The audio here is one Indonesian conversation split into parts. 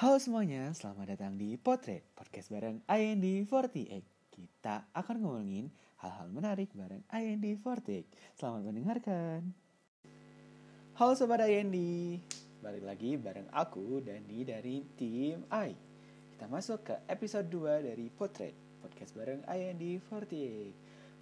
Halo semuanya, selamat datang di Potret, podcast bareng IND48. Kita akan ngomongin hal-hal menarik bareng IND48. Selamat mendengarkan. Halo Sobat IND, balik lagi bareng aku, Dani dari tim I. Kita masuk ke episode 2 dari Potret, podcast bareng IND48.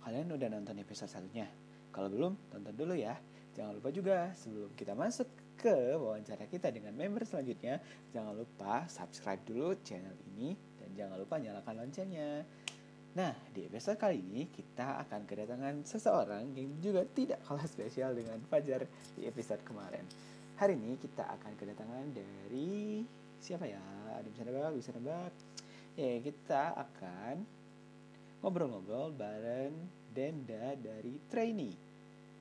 Kalian udah nonton episode satunya? Kalau belum, tonton dulu ya. Jangan lupa juga sebelum kita masuk ke wawancara kita dengan member selanjutnya, jangan lupa subscribe dulu channel ini dan jangan lupa nyalakan loncengnya. Nah, di episode kali ini kita akan kedatangan seseorang yang juga tidak kalah spesial dengan Fajar di episode kemarin. Hari ini kita akan kedatangan dari siapa ya? Ada bisa nebak, bisa nebak. Ya, kita akan ngobrol-ngobrol bareng Denda dari Trainee.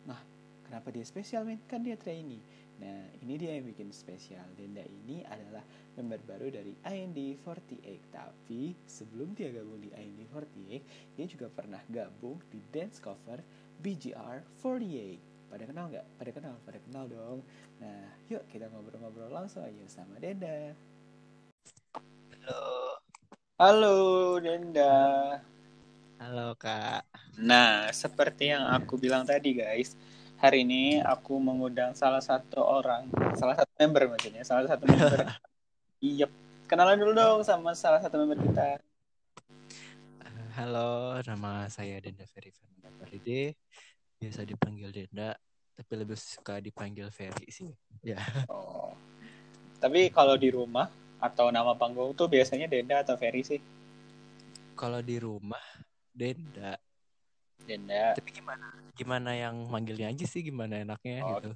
Nah, kenapa dia spesial men? Kan dia trainee. Nah, ini dia yang bikin spesial. Denda ini adalah member baru dari IND48. Tapi sebelum dia gabung di IND48, dia juga pernah gabung di dance cover BGR48. Pada kenal nggak? Pada kenal, pada kenal dong. Nah, yuk kita ngobrol-ngobrol langsung aja sama Denda. Halo. Halo Denda. Halo Kak. Nah, seperti yang aku bilang tadi guys, hari ini aku mengundang salah satu orang, salah satu member maksudnya, salah satu member. iya, kenalan dulu dong sama salah satu member kita. Halo, nama saya Denda Ferry Fernanda Faride. Biasa dipanggil Denda, tapi lebih suka dipanggil Ferry sih. Ya. Oh. Tapi kalau di rumah atau nama panggung tuh biasanya Denda atau Ferry sih? Kalau di rumah Denda. Denda. Tapi gimana? Gimana yang manggilnya aja sih gimana enaknya Oh. gitu.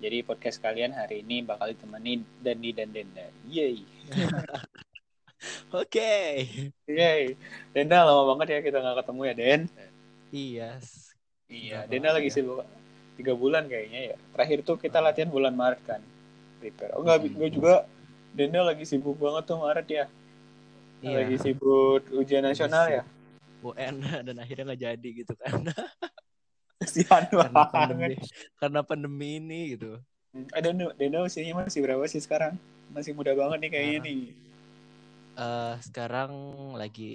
Jadi podcast kalian hari ini bakal ditemani Dandi dan Denda. Yeay. Oke. Yeay. Denda lama banget ya kita nggak ketemu ya, Den. Iya. Iya, Berapa Dena lama lagi ya? sibuk tiga bulan kayaknya ya. Terakhir tuh kita latihan bulan Maret kan, prepare. Oh enggak, Hmm. gue juga Dena lagi sibuk banget tuh Maret ya. Iya. Lagi sibuk ujian nasional ya. UN dan akhirnya nggak jadi gitu kan. Kasihan karena pandemi. Karena pandemi ini gitu. Eh, Dena, Dena usianya masih berapa sih sekarang? Masih muda banget nih kayaknya Sekarang. nih. Eh sekarang lagi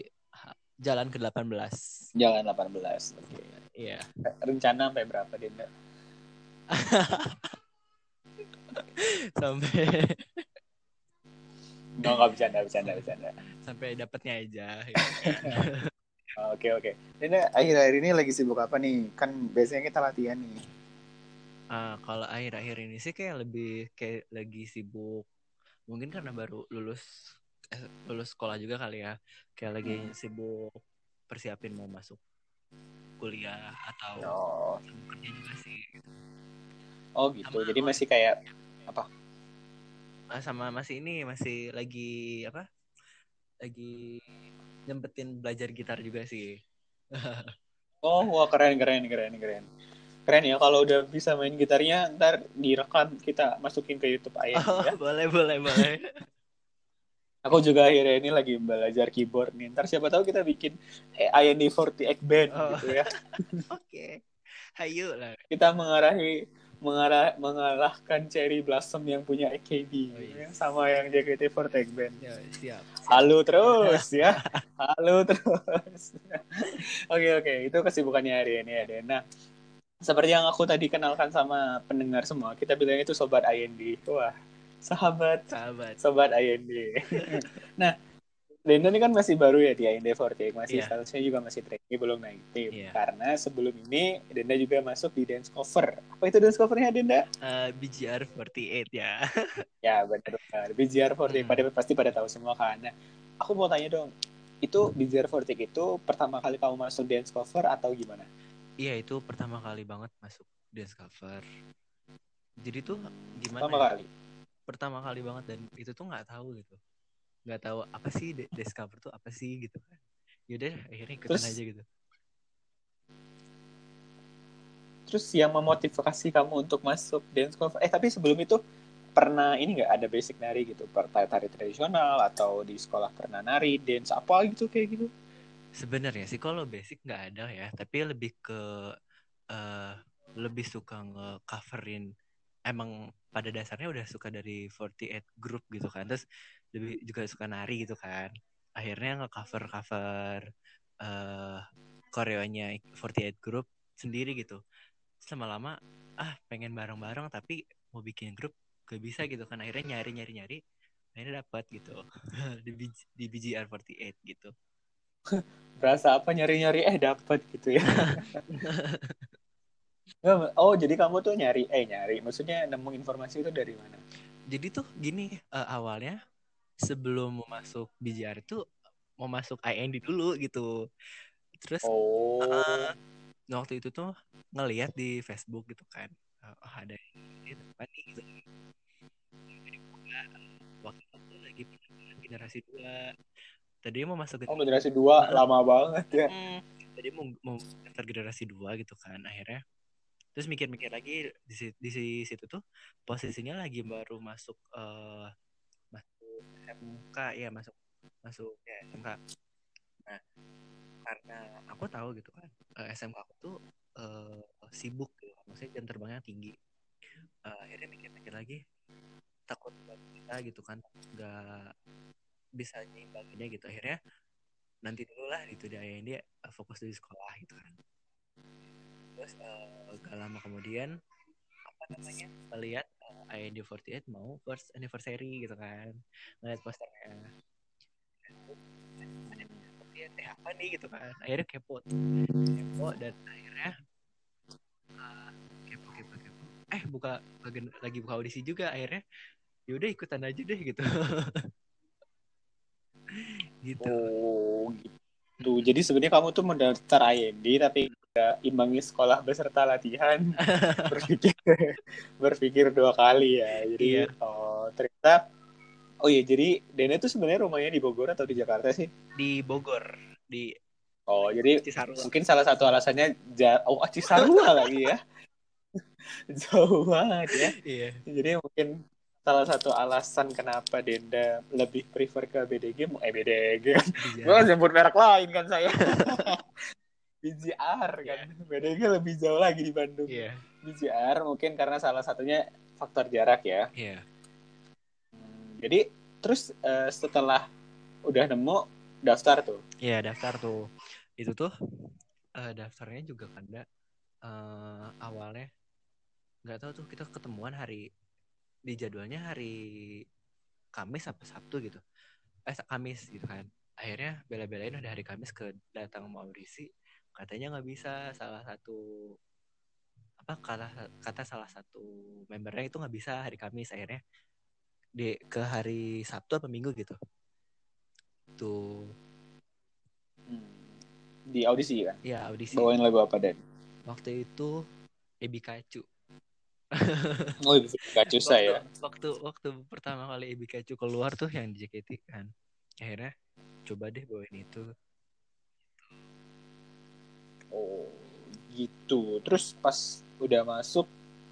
jalan ke 18. Jalan 18. Oke. Iya. Rencana sampai berapa Dena? sampai Enggak, enggak bercanda, bercanda, bercanda. sampai dapatnya aja gitu kan. Oke, oke. Dena akhir-akhir ini lagi sibuk apa nih? Kan biasanya kita latihan nih. Ah, kalau akhir-akhir ini sih kayak lebih kayak lagi sibuk mungkin karena baru lulus eh, lulus sekolah juga kali ya kayak lagi Hmm. sibuk persiapin mau masuk kuliah atau Oh, kerja juga sih gitu. oh gitu. Sama- Jadi masih kayak Ah, sama masih ini masih lagi apa lagi nyempetin belajar gitar juga sih Oh, wah keren, keren, keren, keren. Keren ya kalau udah bisa main gitarnya, ntar direkam kita masukin ke YouTube ayah oh, ya. boleh boleh boleh Aku juga akhirnya ini lagi belajar keyboard nih. Ntar siapa tahu kita bikin eh, IND48 band Oh. gitu ya. oke hayu lah Kita mengarahi mengarah mengalahkan Cherry Blossom yang punya AKB Oh, iya. ya, sama yang JKT48 band. ya, siap Halo terus ya. Halo terus. Oke oke, itu kesibukannya hari ini ya, Den. Nah, seperti yang aku tadi kenalkan sama pendengar semua, kita bilang itu sobat IND. Wah, sahabat sahabat sobat IND. nah, Denda ini kan masih baru ya di IND 48, masih Iya. statusnya juga masih trainee belum naik tim. Iya. Karena sebelum ini Denda juga masuk di dance cover. Apa itu dance covernya Denda? Eh, BGR 48 ya Ya benar benar. BGR 48 Hmm. pada pasti pada tahu semua kan. Nah, aku mau tanya dong, itu BGR 48 itu pertama kali kamu masuk dance cover atau gimana? Iya itu pertama kali banget masuk dance cover. Jadi tuh gimana? Pertama ya? kali. Pertama kali banget dan itu tuh nggak tahu gitu. Nggak tahu apa sih de- dance cover tuh apa sih gitu kan. Yaudah akhirnya ikutan Terus- aja gitu. Terus yang memotivasi kamu untuk masuk dance cover? Eh tapi sebelum itu pernah ini nggak ada basic nari gitu, tari tradisional atau di sekolah pernah nari, dance apa gitu kayak gitu? Sebenarnya sih kalau basic nggak ada ya, tapi lebih ke eh lebih suka nge-coverin emang pada dasarnya udah suka dari 48 group gitu kan terus lebih juga suka nari gitu kan. Akhirnya nge-cover cover uh, koreonya 48 group sendiri gitu. Lama-lama ah pengen bareng-bareng tapi mau bikin grup gak bisa gitu kan. Akhirnya nyari nyari nyari akhirnya dapat gitu. Di, BG, di BGR 48 gitu. Berasa apa nyari nyari eh dapat gitu ya. Oh jadi kamu tuh nyari eh nyari. Maksudnya nemu informasi itu dari mana? Jadi tuh gini uh, awalnya sebelum mau masuk BGR itu mau masuk IND dulu gitu. Terus oh. uh, waktu itu tuh ngeliat di Facebook gitu kan oh, ada ini apa nih? Gitu. Waktu itu lagi generasi dua. Tadi mau masuk oh generasi dua lama banget ya. Hmm, tadi mau mau antar generasi dua gitu kan akhirnya. Terus mikir-mikir lagi di, di, situ tuh posisinya lagi baru masuk uh, masuk SMK ya masuk masuk ya SMK nah karena aku tahu gitu kan eh, SMK aku tuh uh, sibuk gitu maksudnya jam terbangnya tinggi. Uh, akhirnya mikir-mikir lagi takut kita gitu kan nggak bisa nyimbanginnya gitu. Akhirnya nanti dulu lah gitu dia ini fokus di sekolah gitu kan. Terus uh, gak lama kemudian namanya melihat uh, IND48 mau first anniversary gitu kan. Ngeliat posternya. Teh apa nih gitu kan. Akhirnya kepo. Kepo dan akhirnya uh, kepo kepo kepo. Eh buka lagi buka audisi juga akhirnya. Yaudah ikutan aja deh gitu. Gitu. Oh gitu. Jadi sebenarnya kamu tuh mendaftar IND tapi imbangi sekolah beserta latihan. Berpikir berpikir dua kali ya. Jadi iya. oh ternyata oh iya jadi Dene tuh sebenarnya rumahnya di Bogor atau di Jakarta sih? Di Bogor di oh jadi Cisarua. mungkin salah satu alasannya ja oh Cisarua lagi ya. Jauh banget ya. Iya. Jadi mungkin salah satu alasan kenapa Denda lebih prefer ke BDG eh BDG iya. gue merek lain kan saya BGR kan. Yeah. BDG lebih jauh lagi di Bandung. Yeah. BGR mungkin karena salah satunya faktor jarak ya. Yeah. Hmm, jadi terus uh, setelah udah nemu daftar tuh. Iya yeah, daftar tuh. Itu tuh uh, daftarnya juga kan uh, awalnya nggak tahu tuh kita ketemuan hari di jadwalnya hari Kamis apa Sabtu gitu. Eh Kamis gitu kan. Akhirnya bela-belain udah hari Kamis ke datang mau audisi katanya nggak bisa salah satu apa kata kata salah satu membernya itu nggak bisa hari Kamis akhirnya di ke hari Sabtu apa Minggu gitu. Tuh. Hmm. di audisi kan? Ya audisi. Bawain lagu apa dan waktu itu Ebi Kacu oh Ebi Kacu saya. waktu waktu pertama kali Ebi Kacu keluar tuh yang di JKT kan. Akhirnya coba deh bawain itu oh gitu terus pas udah masuk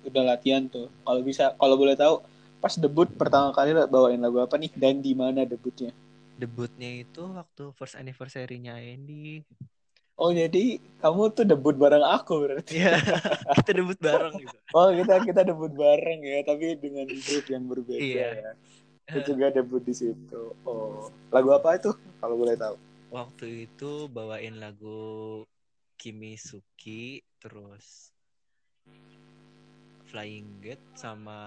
udah latihan tuh kalau bisa kalau boleh tahu pas debut pertama kali bawain lagu apa nih dan di mana debutnya debutnya itu waktu first anniversary-nya Andy Oh jadi kamu tuh debut bareng aku berarti? Iya, kita debut bareng gitu. Oh kita kita debut bareng ya, tapi dengan grup yang berbeda iya. ya. Itu juga debut di situ. Oh, lagu apa itu kalau boleh tahu? Waktu itu bawain lagu Kimi Suki terus Flying Gate sama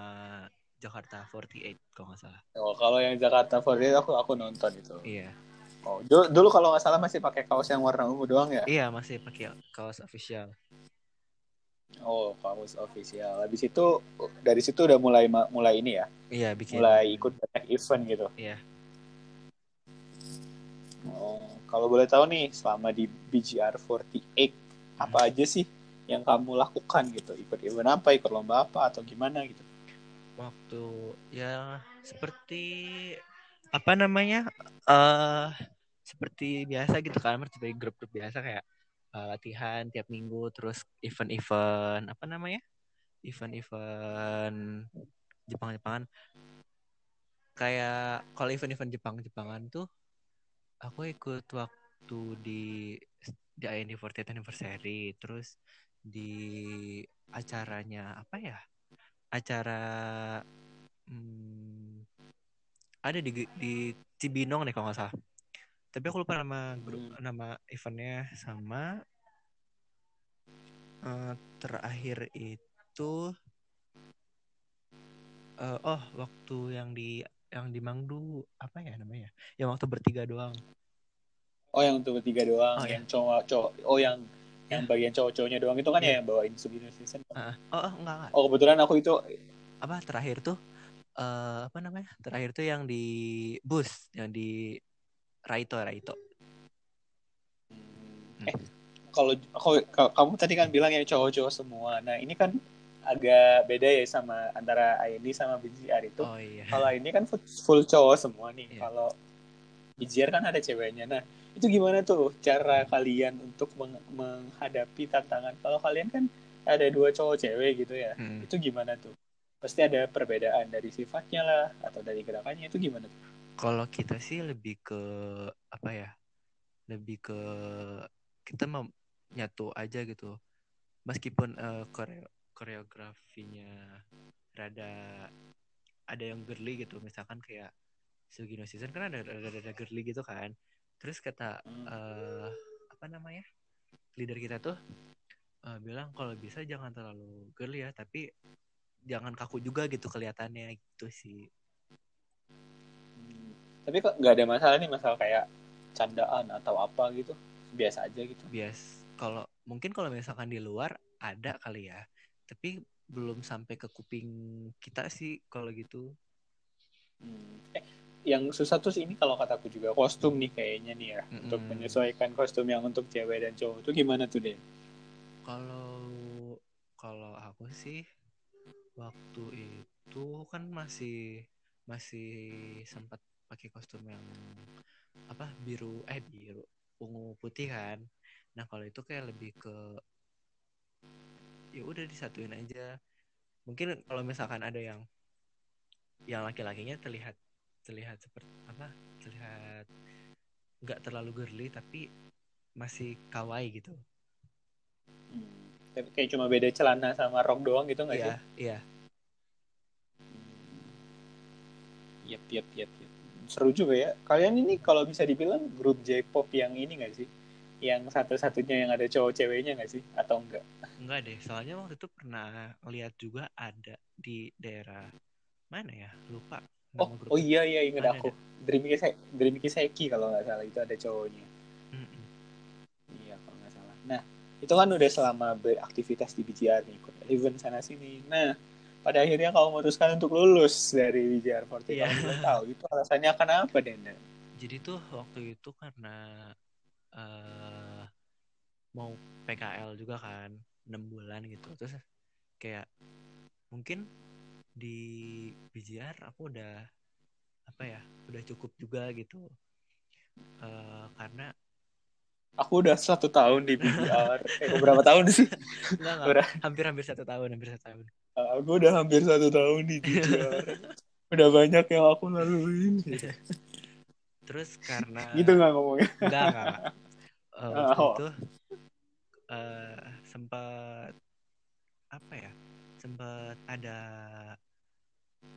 Jakarta 48 kalau nggak salah. Oh, kalau yang Jakarta 48 aku aku nonton itu. Iya. Oh, dulu, dulu kalau nggak salah masih pakai kaos yang warna ungu doang ya? Iya, masih pakai kaos official. Oh, kaos official. Habis itu dari situ udah mulai mulai ini ya? Iya, bikin. Mulai ikut banyak event gitu. Iya. Oh, kalau boleh tahu nih, selama di BGR 48 hmm. apa aja sih yang kamu lakukan gitu? Ikut event apa, ikut lomba apa atau gimana gitu? Waktu ya seperti apa namanya? eh uh, seperti biasa gitu kan, seperti grup-grup biasa kayak uh, latihan tiap minggu terus event-event apa namanya? Event-event Jepang-Jepangan kayak kalau event-event Jepang-Jepangan tuh aku ikut waktu di di IND 40 anniversary terus di acaranya apa ya acara hmm, ada di di Cibinong nih kalau nggak salah tapi aku lupa nama grup Hmm. nama eventnya sama eh, terakhir itu eh, oh waktu yang di yang di Mangdu apa ya namanya yang waktu bertiga doang Oh yang untuk bertiga doang, Oh, yang cowok cowok. Oh yang Ya. yang bagian cowok-cowoknya doang itu kan Iya. ya yang bawain Subino season. Ah, oh, oh enggak enggak Oh kebetulan aku itu apa terakhir tuh eh apa namanya terakhir tuh yang di bus yang di Raito Raito eh kalau kalau- kalau kamu tadi kan bilang yang cowok-cowok semua. Nah ini kan agak beda ya sama antara IND sama BGR itu. oh iya Kalau ini kan full, full cowok semua nih. Iya. Kalau BGR kan ada ceweknya. Nah itu gimana tuh cara kalian untuk meng- menghadapi tantangan? Kalau kalian kan ada dua cowok cewek gitu ya. Mm. Itu gimana tuh? Pasti ada perbedaan dari sifatnya lah atau dari gerakannya itu gimana tuh? kalau kita sih lebih ke apa ya lebih ke kita mau nyatu aja gitu meskipun eh, koreo- koreografinya rada ada yang girly gitu misalkan kayak Sugino season kan ada ada, ada girly gitu kan terus kata eh apa namanya leader kita tuh eh, bilang kalau bisa jangan terlalu girly ya tapi jangan kaku juga gitu kelihatannya gitu sih Hmm. Tapi kok nggak ada masalah nih masalah kayak candaan atau apa gitu biasa aja gitu. bias kalau mungkin kalau misalkan di luar ada kali ya tapi belum sampai ke kuping kita sih kalau gitu Hmm. Eh, yang susah tuh ini kalau kataku juga kostum nih kayaknya nih ya Mm-mm. untuk menyesuaikan kostum yang untuk cewek dan cowok itu gimana tuh deh? kalau kalau aku sih waktu itu kan masih masih sempat pakai kostum yang apa biru eh biru ungu putih kan nah kalau itu kayak lebih ke ya udah disatuin aja mungkin kalau misalkan ada yang yang laki-lakinya terlihat terlihat seperti apa terlihat nggak terlalu girly tapi masih kawaii gitu Hmm. Tapi kayak cuma beda celana sama rok doang gitu nggak sih? iya iya Yap, yap, yap, yap. Seru juga ya. Kalian ini kalau bisa dibilang grup J-pop yang ini nggak sih? Yang satu-satunya yang ada cowok ceweknya nggak sih? Atau enggak? Enggak deh, soalnya waktu itu pernah lihat juga ada di daerah mana ya? Lupa. Oh, nama oh iya iya inget Ada, aku. Dream Kiseki, kalau nggak salah itu ada cowoknya. Mm-mm. Iya kalau nggak salah. Nah itu kan udah selama beraktivitas di BJR nih, ikut event sana sini. Nah pada akhirnya kamu memutuskan untuk lulus dari BJR 40 Iya. Kalau boleh tahu itu alasannya kenapa Denda? Jadi tuh waktu itu karena eh mau PKL juga kan, 6 bulan gitu. Terus kayak mungkin di BJR aku udah apa ya, udah cukup juga gitu. Eh karena Aku udah satu tahun di BJR. eh, berapa tahun sih? enggak, enggak, Udah. hampir-hampir satu tahun, hampir satu tahun. Aku udah hampir satu tahun di BJR. udah banyak yang aku laluin. Terus karena gitu nggak ngomongnya? Enggak, enggak, enggak. Eh, waktu Oh. itu eh sempat apa ya? Sempat ada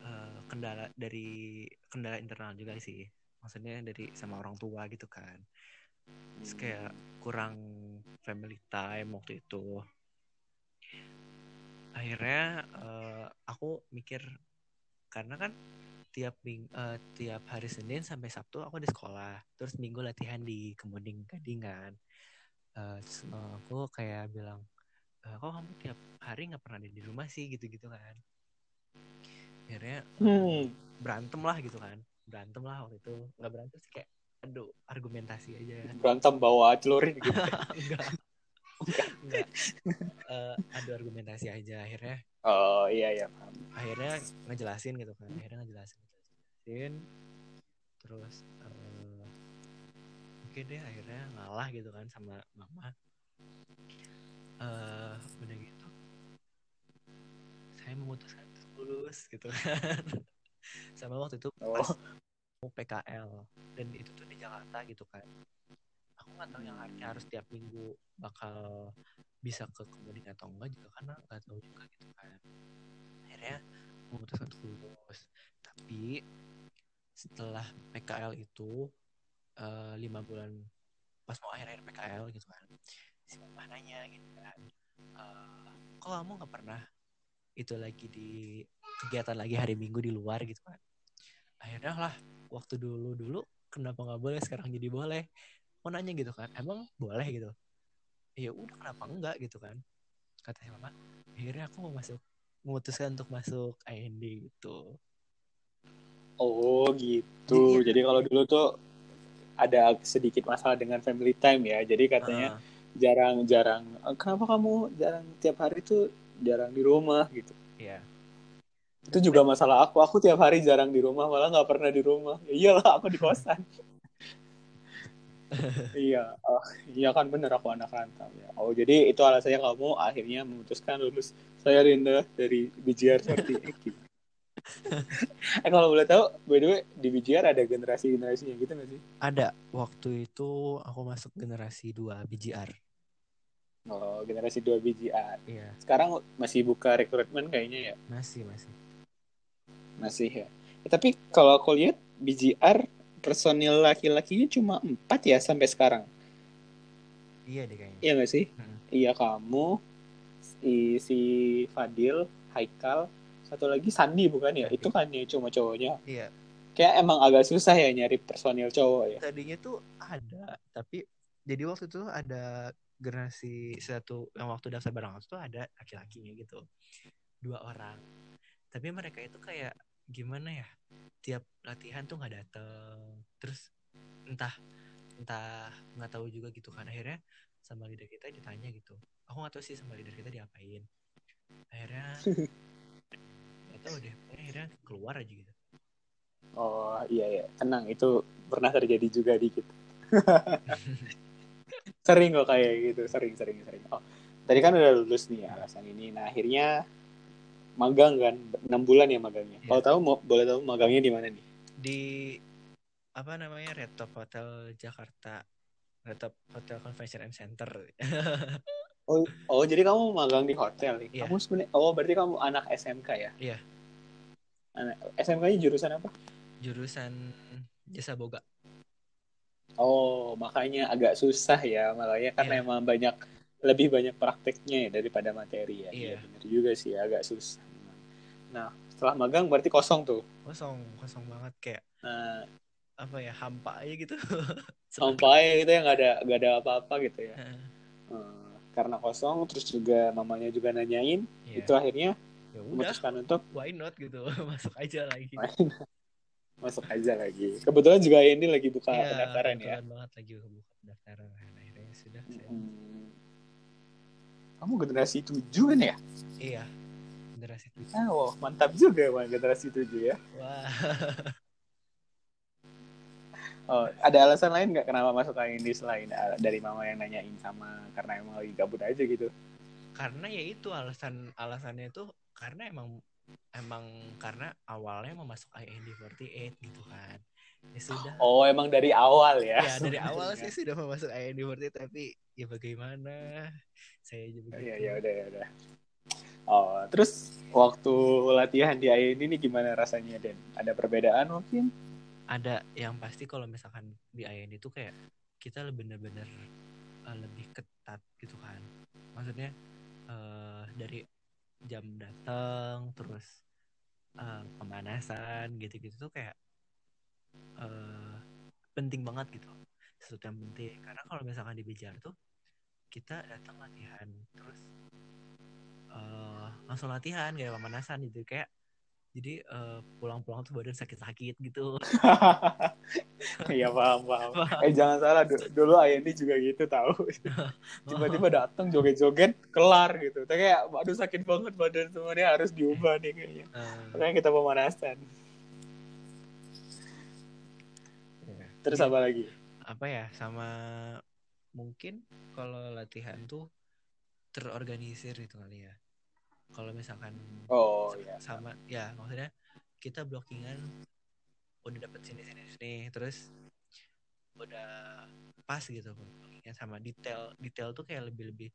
eh, kendala dari kendala internal juga sih. Maksudnya dari sama orang tua gitu kan. Terus kayak kurang family time waktu itu. Akhirnya eh, aku mikir karena kan tiap ming eh, tiap hari Senin sampai Sabtu aku di sekolah. Terus Minggu latihan di Kemuning Gading kan. Eh, terus eh, aku kayak bilang "Eh, kok kamu tiap hari nggak pernah ada di rumah sih? gitu-gitu kan. Akhirnya Hmm. berantem lah gitu kan. Berantem lah waktu itu. Nggak berantem sih kayak aduh argumentasi aja. Berantem bawa celurit gitu. enggak enggak Eh, adu argumentasi aja akhirnya. Oh iya iya paham. akhirnya ngejelasin gitu kan akhirnya ngejelasin ngejelasin. Terus eh, oke deh akhirnya ngalah gitu kan sama mama. Eh udah gitu saya memutuskan untuk lulus gitu kan. Sama waktu itu pas Oh. mau PKL dan itu tuh di Jakarta gitu kan aku nggak tahu yang harusnya harus tiap minggu bakal bisa ke komoding atau enggak juga karena nggak tahu juga gitu kan. Akhirnya memutuskan untuk lulus tapi setelah PKL itu eh, lima bulan pas mau akhir-akhir PKL gitu kan si mama nanya gitu kan eh, kok kamu nggak pernah itu lagi di kegiatan lagi hari minggu di luar gitu kan? Akhirnya lah waktu dulu dulu kenapa nggak boleh sekarang jadi boleh mau nanya gitu kan emang boleh gitu ya udah kenapa enggak gitu kan kata si mama akhirnya aku mau masuk memutuskan untuk masuk IND gitu Oh gitu. Jadi- Jadi kalau dulu tuh ada sedikit masalah dengan family time ya. Jadi katanya Ah, jarang-jarang. "Eh, Kenapa kamu jarang tiap hari tuh jarang di rumah gitu? iya Itu juga masalah aku. Aku tiap hari jarang di rumah, malah nggak pernah di rumah. Ya iyalah, aku di kosan. iya, oh, iya kan bener aku anak rantau ya. Oh jadi itu alasannya kamu akhirnya memutuskan lulus. Saya Rinda dari BJR 48 gitu. eh kalau boleh tahu, by the way di BJR ada generasi-generasinya gitu nggak sih? ada waktu itu aku masuk generasi 2 BJR Oh generasi 2 BJR. iya Sekarang masih buka rekrutmen kayaknya ya? masih masih Masih ya. Eh, tapi kalau aku lihat BJR personil laki-lakinya cuma empat ya sampai sekarang. iya deh kayaknya Iya nggak sih? Hmm. Iya kamu, si, si Fadil, Haikal, satu lagi Sandi bukan ya? Sandi. Itu kan ya cuma cowoknya. iya Kayak emang agak susah ya nyari personil cowok ya. tadinya tuh ada tapi jadi waktu itu ada generasi satu yang waktu daftar bareng aku tuh ada laki-lakinya gitu dua orang tapi mereka itu kayak gimana ya tiap latihan tuh nggak dateng. Terus entah entah nggak tahu juga gitu kan. Akhirnya sama leader kita ditanya gitu. Aku nggak tahu sih sama leader kita diapain. Akhirnya nggak tahu deh akhirnya keluar aja gitu. Oh iya ya, tenang itu pernah terjadi juga dikit. sering kok kayak gitu, sering sering sering. Oh, tadi kan udah lulus nih alasan ini. Nah akhirnya magang kan, enam bulan ya magangnya. Iya. Kalau tahu mau boleh tahu magangnya di mana nih? di apa namanya Red Top Hotel Jakarta Red Top Hotel Convention and Center Oh, oh jadi kamu magang di hotel nih. Iya. Kamu sebenarnya, oh berarti kamu anak SMK ya? Iya. Anak SMK-nya jurusan apa? jurusan jasa boga Oh, makanya agak susah ya, makanya karena Iya. emang banyak lebih banyak prakteknya ya daripada materi ya. Iya. benar juga sih, agak susah. Nah, setelah magang berarti kosong tuh. kosong kosong banget kayak Nah, apa ya hampa aja gitu sampai gitu ya nggak ada nggak ada apa-apa gitu ya. Hmm, karena kosong, terus juga mamanya juga nanyain, iya. itu akhirnya ya udah memutuskan untuk why not gitu masuk aja lagi masuk aja lagi. Kebetulan juga ini lagi buka Iya, pendaftaran ya. banget lagi buka pendaftaran Nah, akhirnya ya sudah saya- Hmm. Kamu generasi 7 kan ya? iya generasi tujuh Ah, wah, mantap juga Bang, generasi 7 ya. wah Oh, ada alasan lain nggak kenapa masuk ini selain uh, dari mama yang nanyain sama karena emang lagi gabut aja gitu? karena ya itu alasan alasannya itu karena emang emang karena awalnya mau masuk IND48 gitu kan ya sudah Oh, emang dari awal ya? ya dari awal sih sudah mau masuk IND48 tapi ya bagaimana saya aja begitu Iya, ya udah, ya udah. Oh, terus waktu latihan di IND ini gimana rasanya, Den? Ada perbedaan mungkin? ada yang pasti kalau misalkan di IND itu kayak kita bener-bener uh, lebih ketat gitu kan maksudnya uh, dari jam datang terus uh, pemanasan gitu-gitu tuh kayak uh, penting banget gitu sesuatu yang penting karena kalau misalkan di BJR tuh kita datang latihan terus uh, langsung latihan kayak pemanasan gitu kayak jadi uh, pulang-pulang tuh badan sakit-sakit gitu Iya paham, paham. Eh jangan salah, du- dulu IND juga gitu tahu. Tiba-tiba datang joget-joget, kelar gitu. Tapi kayak, aduh sakit banget badan semuanya harus diubah nih kayaknya. Uh, Makanya kita pemanasan. ya. Terus Iya. apa lagi? apa ya sama mungkin kalau latihan tuh terorganisir gitu kali ya kalau misalkan Oh iya. sama ya maksudnya kita blockingan udah dapet sini sini sini terus udah pas gitu ya sama detail detail tuh kayak lebih lebih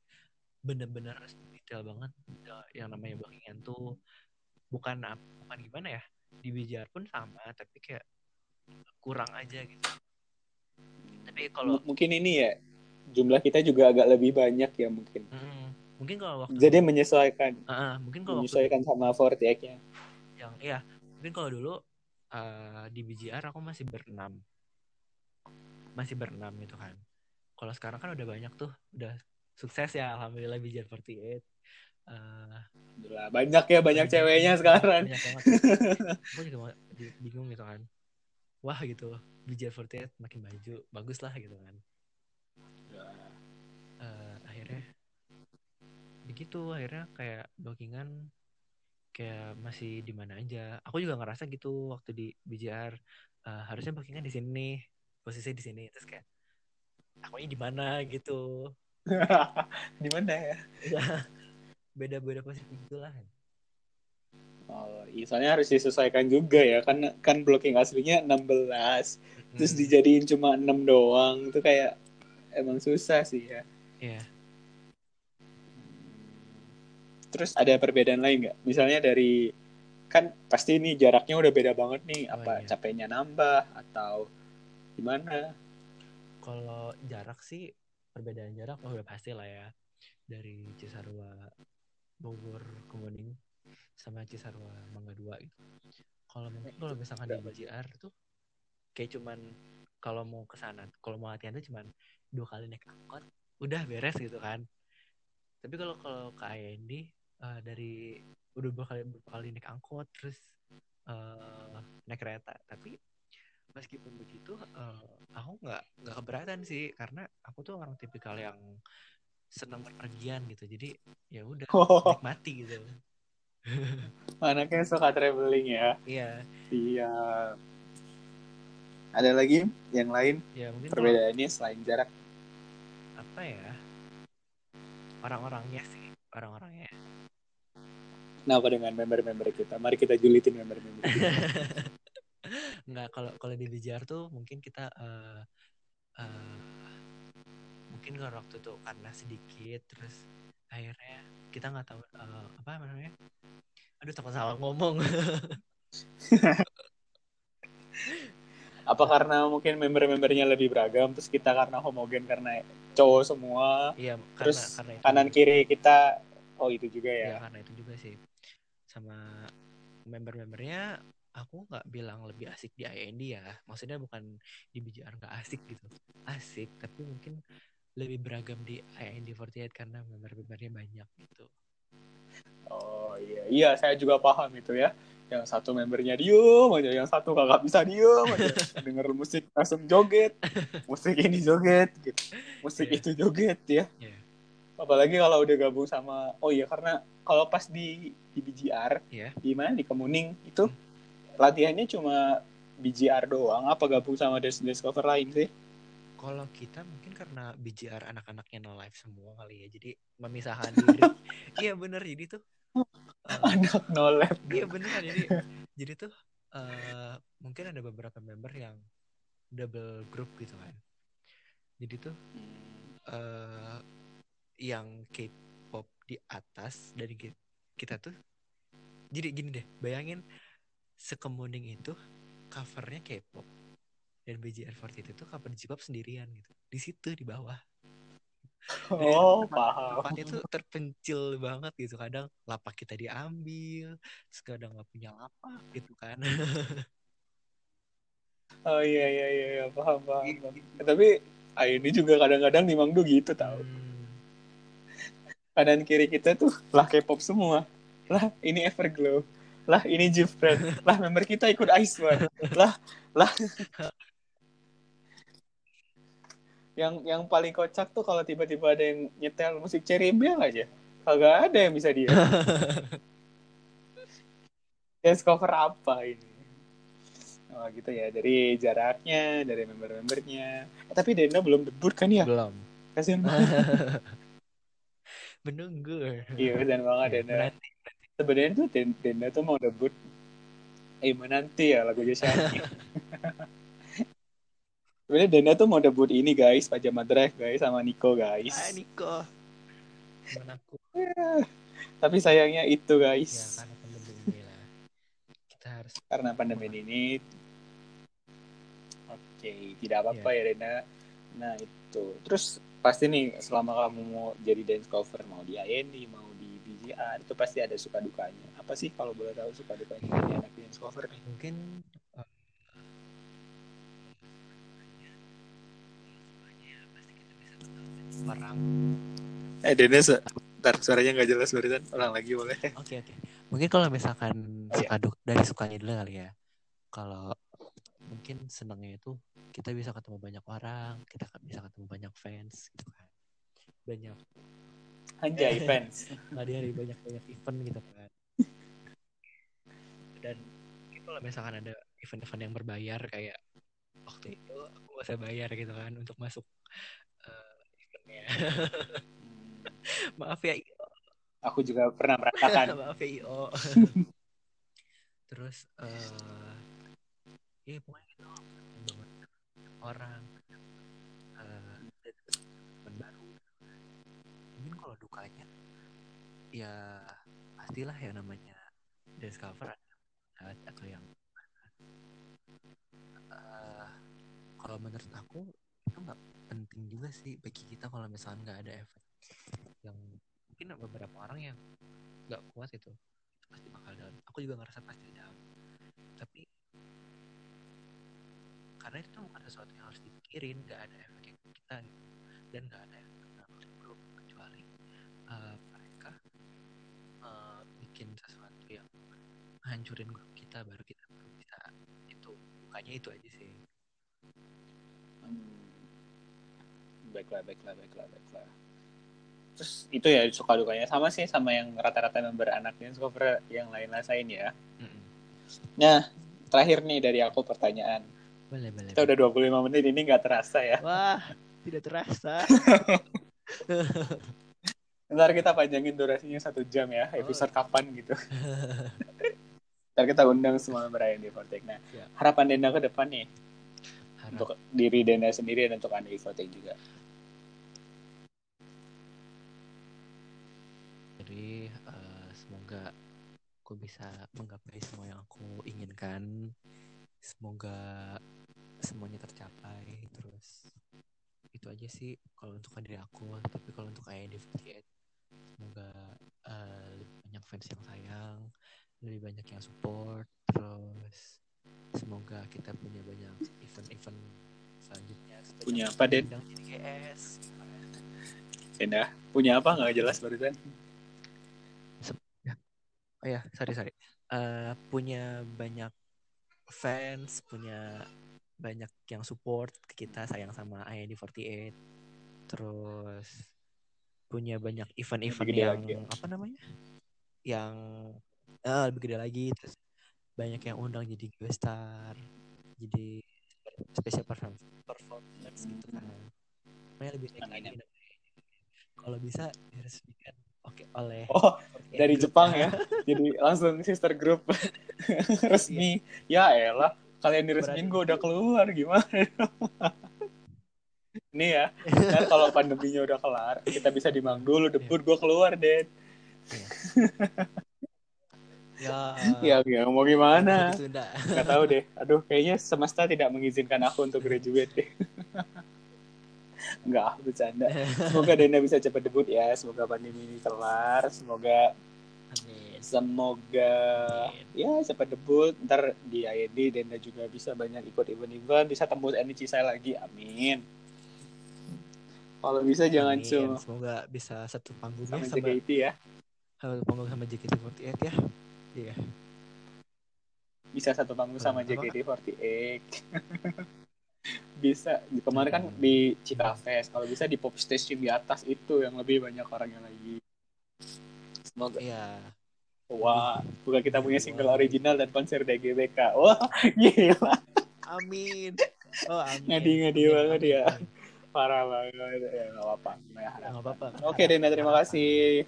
bener-bener detail banget yang namanya bookingan tuh bukan bukan gimana ya di BJR pun sama tapi kayak kurang aja gitu. Tapi kalau mungkin ini ya jumlah kita juga agak lebih banyak ya mungkin. Mm, mungkin kalau waktu jadi menyesuaikan. Uh, mungkin kalau menyesuaikan waktu, sama Fortiak nya yang iya mungkin kalau dulu uh, di BJR aku masih berenam. Masih berenam gitu kan. Kalau sekarang kan udah banyak tuh udah sukses ya alhamdulillah BJR 48 Uh, banyak ya banyak ceweknya sekarang. Banyak banget. Gue juga bingung gitu kan. Wah gitu, BJ48 makin maju, bagus lah gitu kan. Uh, akhirnya begitu akhirnya kayak bookingan kayak masih di mana aja. Aku juga ngerasa gitu waktu di BJR uh, eh, harusnya bookingan di sini, posisi di sini terus kayak aku ini di mana gitu. di mana ya? Iya beda-beda posisi lah Oh, iya, soalnya harus disesuaikan juga ya kan kan blocking aslinya 16 hmm. terus dijadiin cuma 6 doang itu kayak emang susah sih ya. Iya. Yeah. Terus ada perbedaan lain nggak? Misalnya dari kan pasti ini jaraknya udah beda banget nih, oh, apa iya. capeknya nambah atau gimana? Kalau jarak sih perbedaan jarak oh udah pasti lah ya dari Cisarua Bogor Kemuning sama Cisarua Mangga Dua gitu. Kalau mungkin kalau misalkan di BJR tuh kayak cuman kalau mau ke sana, kalau mau latihan tuh cuman dua kali naik angkot, udah beres gitu kan. Tapi kalau kalau ke IND uh, eh, dari udah berapa kali berapa kali naik angkot terus uh, naik kereta, tapi meskipun begitu uh, aku nggak nggak keberatan sih karena aku tuh orang tipikal yang senang berpergian gitu jadi ya udah oh. nikmati gitu anaknya suka traveling ya? Iya. Iya. Ada lagi yang lain? Ya, mungkin perbedaannya kalau... selain jarak. Apa ya? Orang-orangnya sih orang-orangnya. Kenapa dengan member-member kita? Mari kita julitin member-member kita. Nggak, kalau kalau di BJR tuh mungkin kita uh, uh, mungkin kalau waktu itu karena sedikit terus akhirnya kita nggak tahu uh, apa namanya? Aduh takut salah ngomong. Apa karena mungkin member-membernya lebih beragam terus kita karena homogen karena cowok semua iya terus karena, karena kanan kiri kita oh itu juga ya, ya karena itu juga sih. Sama member-membernya aku nggak bilang lebih asik di IND ya. Maksudnya bukan di BJR nggak asik gitu. Asik tapi mungkin lebih beragam di IND48 karena member-membernya banyak gitu. Oh iya, iya saya juga paham itu ya. Yang satu membernya diem aja, yang satu kakak bisa diem aja. Denger musik langsung joget, musik ini joget, gitu. musik yeah. itu joget ya. Yeah. Apalagi kalau udah gabung sama, oh iya karena kalau pas di di BGR, yeah. di mana di Kemuning itu hmm. latihannya cuma BGR doang, apa gabung sama dance dance cover lain sih? Kalau kita mungkin karena BJR anak-anaknya no life semua kali ya jadi memisahkan diri. Iya bener. Jadi tuh uh, anak no life iya bener. Jadi jadi tuh uh, mungkin ada beberapa member yang double group gitu kan. Jadi tuh uh, yang K-pop di atas dari kita tuh jadi gini deh bayangin sekemuning itu covernya K-pop dan BJR48 itu cover J-pop sendirian gitu di situ di bawah Oh, paham. Tempatnya tuh terpencil banget gitu. Kadang lapak kita diambil, terus kadang nggak punya lapak gitu kan. oh iya iya iya, iya paham paham. paham. Ya, tapi ah, ini juga kadang-kadang di Mangdu gitu tau. Hmm. Kanan kiri kita tuh lah K-pop semua. Lah ini Everglow. Lah ini Jifred. lah member kita ikut Ice One. lah lah yang yang paling kocak tuh kalau tiba-tiba ada yang nyetel musik Cherry Bell aja. Kagak ada yang bisa dia. Dance cover apa ini? Oh gitu ya. Dari jaraknya dari member-membernya. Eh, tapi Denda belum debut kan ya? Belum. Kasian banget. Menunggu. Iya kasian banget Denda. Sebenarnya tuh Denda tuh mau debut. Eh menanti ya lagu Joshua Sebenarnya Denda tuh mau debut ini guys, Pajama Drive guys sama Nico guys. Ah, Niko. Temen aku. Tapi sayangnya itu Ya, guys. karena pandemi ini lah. Kita harus Karena pandemi ini. Oke, tidak apa-apa ya Denda. Nah itu. Terus pasti nih selama kamu mau jadi dance cover mau di AND mau di BGR itu pasti ada suka dukanya. Apa sih kalau boleh tahu suka dukanya jadi anak dance cover nih? mungkin orang Eh Denda, se- ntar suaranya nggak jelas barusan. Ulang lagi boleh? oke oke mungkin kalau misalkan Iya. suka duk dari sukanya dulu kali ya kalau mungkin senangnya itu kita bisa ketemu banyak orang kita bisa ketemu banyak fans gitu kan banyak Anjay fans. nggak hari banyak banyak event gitu kan dan mungkin kalau misalkan ada event-event yang berbayar kayak waktu itu aku nggak usah bayar gitu kan untuk masuk eh, maaf ya IO. Aku juga pernah merasakan. maaf ya IO. terus eh ya pokoknya gitu orang teman baru mungkin kalau dukanya ya pastilah ya namanya dance cover ada atau yang eh kalau menurut aku itu nggak penting juga sih bagi kita kalau misalnya nggak ada efek yang mungkin beberapa orang yang nggak kuat itu pasti bakal down aku juga ngerasa pasti down tapi karena itu bukan sesuatu yang harus dipikirin nggak ada efek yang kita gitu. dan nggak ada yang kena grup kecuali eh, mereka eh, bikin sesuatu yang hancurin grup kita baru kita baru bisa itu bukannya itu aja sih Hmm. Baiklah, baiklah, baiklah, baiklah. Terus itu ya suka dukanya sama sih sama yang rata-rata member anaknya cover yang lain rasain ya. Nah, terakhir nih dari aku pertanyaan. boleh boleh Kita udah 25 menit ini nggak terasa ya. wah tidak terasa Ntar kita panjangin durasinya satu jam ya, episode kapan gitu. Ntar kita undang semua member di Vortex. Nah, Siap. harapan Denda ke depan nih Harap- untuk diri Denda sendiri dan untuk Anda di Vortex juga. Jadi eh, semoga aku bisa menggapai semua yang aku inginkan. Semoga semuanya tercapai. Terus itu aja sih kalau untuk diri aku. Tapi kalau untuk IND48 semoga eh, lebih banyak fans yang sayang, lebih banyak yang support. Terus semoga kita punya banyak event-event selanjutnya. Punya apa, Den? Denda, punya apa nggak jelas barusan? Oh ya, sorry sorry. Eh, punya banyak fans, punya banyak yang support kita sayang sama IND48. Terus punya banyak event-event yang lagi ya. apa namanya? Yang eh, lebih gede lagi terus banyak yang undang jadi guest star. Jadi special performance, performance gitu kan. Pokoknya lebih. Kalau bisa diresmikan oleh Oh, dari Group Jepang ya. Jadi langsung sister group resmi. Ya elah, kalian diresmin gue udah keluar gimana? Nih ya, ntar kalau pandeminya udah kelar, kita bisa dimang dulu debut gue keluar deh. Ya, Ya, ya mau gimana? ditunda. Gak tahu deh. Aduh, kayaknya semesta tidak mengizinkan aku untuk graduate deh. Enggak, bercanda. Semoga Denda bisa cepat debut ya. Semoga pandemi ini kelar. Semoga Amin. semoga ya cepat debut. Ntar di IND Denda juga bisa banyak ikut event-event. Bisa tembus energi saya lagi. Amin. Kalau bisa jangan Amin. cuma Semoga bisa satu panggungnya sama sama, JKT ya. satu panggung sama JKT48 ya. Iya. Bisa satu panggung sama Apa? JKT48. bisa. Kemarin kan di Cikafest. Kalau bisa di pop stage di atas itu yang lebih banyak orangnya lagi. Semoga. Iya. Wah, bukan kita punya single original dan konser DGBK. Wah, gila. Amin. Oh, amin. Ngadi-ngadi Amin, banget amin, ya. amin. Parah banget. Ya, nggak apa-apa. Nggak. Nggak apa-apa. Oke, Denda. Terima kasih.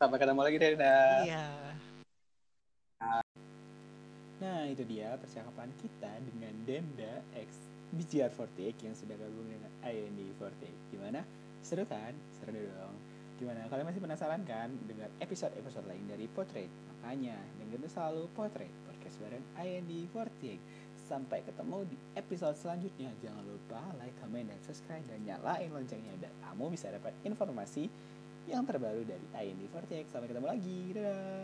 Sampai ketemu lagi, Denda. Iya. Nah, itu dia percakapan kita dengan Denda X BGR48 yang sudah gabung dengan IND48. Gimana? Seru kan? Seru dong. Gimana? Kalian masih penasaran kan dengan episode-episode lain dari Portrait? Makanya dengerin selalu Portrait podcast bareng IND48. Sampai ketemu di episode selanjutnya. Jangan lupa like, comment, dan subscribe dan nyalain loncengnya dan kamu bisa dapat informasi yang terbaru dari IND48. Sampai ketemu lagi. Dadah.